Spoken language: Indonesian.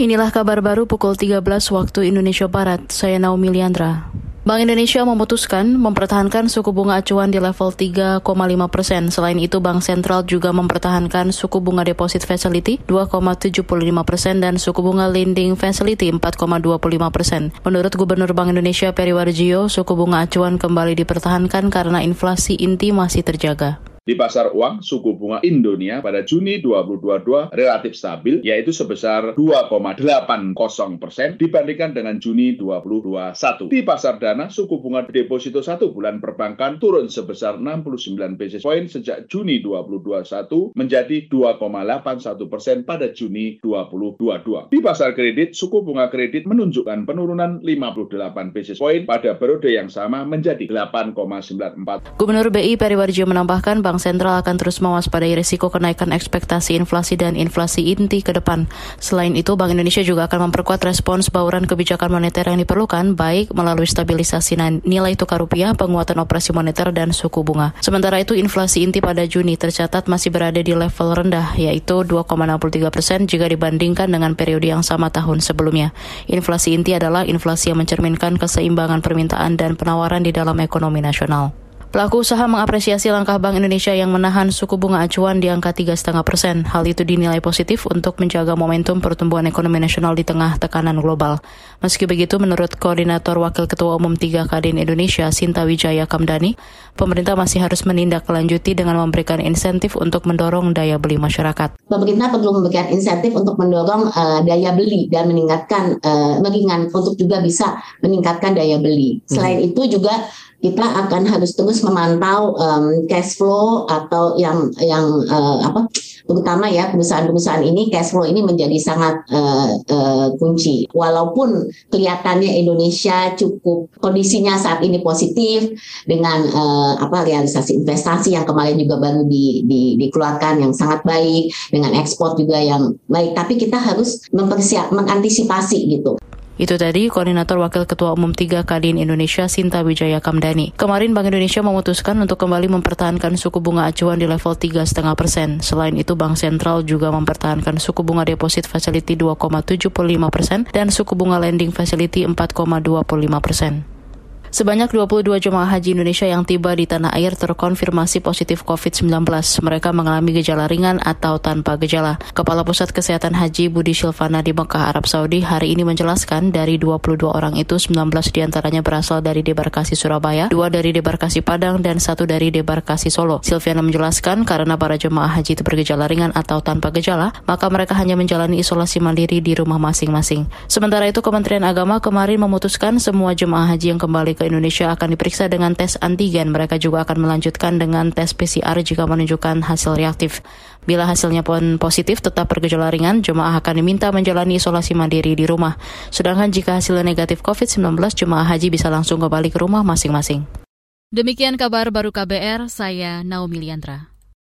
Inilah kabar baru pukul 13 waktu Indonesia Barat. Saya Naomi Liandra. Bank Indonesia memutuskan mempertahankan suku bunga acuan di level 3,5 persen. Selain itu, Bank Sentral juga mempertahankan suku bunga deposit facility 2,75 persen dan suku bunga lending facility 4,25 persen. Menurut Gubernur Bank Indonesia Peri Warjio, suku bunga acuan kembali dipertahankan karena inflasi inti masih terjaga. Di pasar uang, suku bunga Indonesia pada Juni 2022 relatif stabil, yaitu sebesar 2,80 persen dibandingkan dengan Juni 2021. Di pasar dana, suku bunga deposito satu bulan perbankan turun sebesar 69 basis point sejak Juni 2021 menjadi 2,81 persen pada Juni 2022. Di pasar kredit, suku bunga kredit menunjukkan penurunan 58 basis point pada periode yang sama menjadi 8,94. Gubernur BI Periwarjo menambahkan Bank Sentral akan terus mewaspadai risiko kenaikan ekspektasi inflasi dan inflasi inti ke depan. Selain itu, Bank Indonesia juga akan memperkuat respons bauran kebijakan moneter yang diperlukan, baik melalui stabilisasi nilai tukar rupiah, penguatan operasi moneter, dan suku bunga. Sementara itu, inflasi inti pada Juni tercatat masih berada di level rendah, yaitu 2,63 persen jika dibandingkan dengan periode yang sama tahun sebelumnya. Inflasi inti adalah inflasi yang mencerminkan keseimbangan permintaan dan penawaran di dalam ekonomi nasional. Pelaku usaha mengapresiasi langkah Bank Indonesia yang menahan suku bunga acuan di angka 3,5 persen. Hal itu dinilai positif untuk menjaga momentum pertumbuhan ekonomi nasional di tengah tekanan global. Meski begitu, menurut Koordinator Wakil Ketua Umum 3 Kadin Indonesia, Sinta Wijaya Kamdani, pemerintah masih harus menindaklanjuti dengan memberikan insentif untuk mendorong daya beli masyarakat. Pemerintah perlu memberikan insentif untuk mendorong uh, daya beli dan meningkatkan, uh, meringan untuk juga bisa meningkatkan daya beli. Selain hmm. itu juga kita akan harus memantau um, cash flow atau yang yang uh, apa terutama ya perusahaan-perusahaan ini cash flow ini menjadi sangat uh, uh, kunci. Walaupun kelihatannya Indonesia cukup kondisinya saat ini positif dengan uh, apa realisasi investasi yang kemarin juga baru di, di, dikeluarkan yang sangat baik dengan ekspor juga yang baik. Tapi kita harus mempersiap mengantisipasi gitu. Itu tadi Koordinator Wakil Ketua Umum 3 Kadin Indonesia Sinta Wijaya Kamdani. Kemarin Bank Indonesia memutuskan untuk kembali mempertahankan suku bunga acuan di level 3,5 persen. Selain itu, Bank Sentral juga mempertahankan suku bunga deposit facility 2,75 persen dan suku bunga lending facility 4,25 persen. Sebanyak 22 jemaah haji Indonesia yang tiba di tanah air terkonfirmasi positif COVID-19. Mereka mengalami gejala ringan atau tanpa gejala. Kepala Pusat Kesehatan Haji Budi Silvana di Mekah, Arab Saudi hari ini menjelaskan dari 22 orang itu 19 di antaranya berasal dari debarkasi Surabaya, dua dari debarkasi Padang, dan satu dari debarkasi Solo. Silviana menjelaskan karena para jemaah haji itu bergejala ringan atau tanpa gejala, maka mereka hanya menjalani isolasi mandiri di rumah masing-masing. Sementara itu Kementerian Agama kemarin memutuskan semua jemaah haji yang kembali ke Indonesia akan diperiksa dengan tes antigen. Mereka juga akan melanjutkan dengan tes PCR jika menunjukkan hasil reaktif. Bila hasilnya pun positif tetap bergejala ringan, jemaah akan diminta menjalani isolasi mandiri di rumah. Sedangkan jika hasilnya negatif COVID-19, jemaah haji bisa langsung kembali ke rumah masing-masing. Demikian kabar baru KBR, saya Naomi Liandra.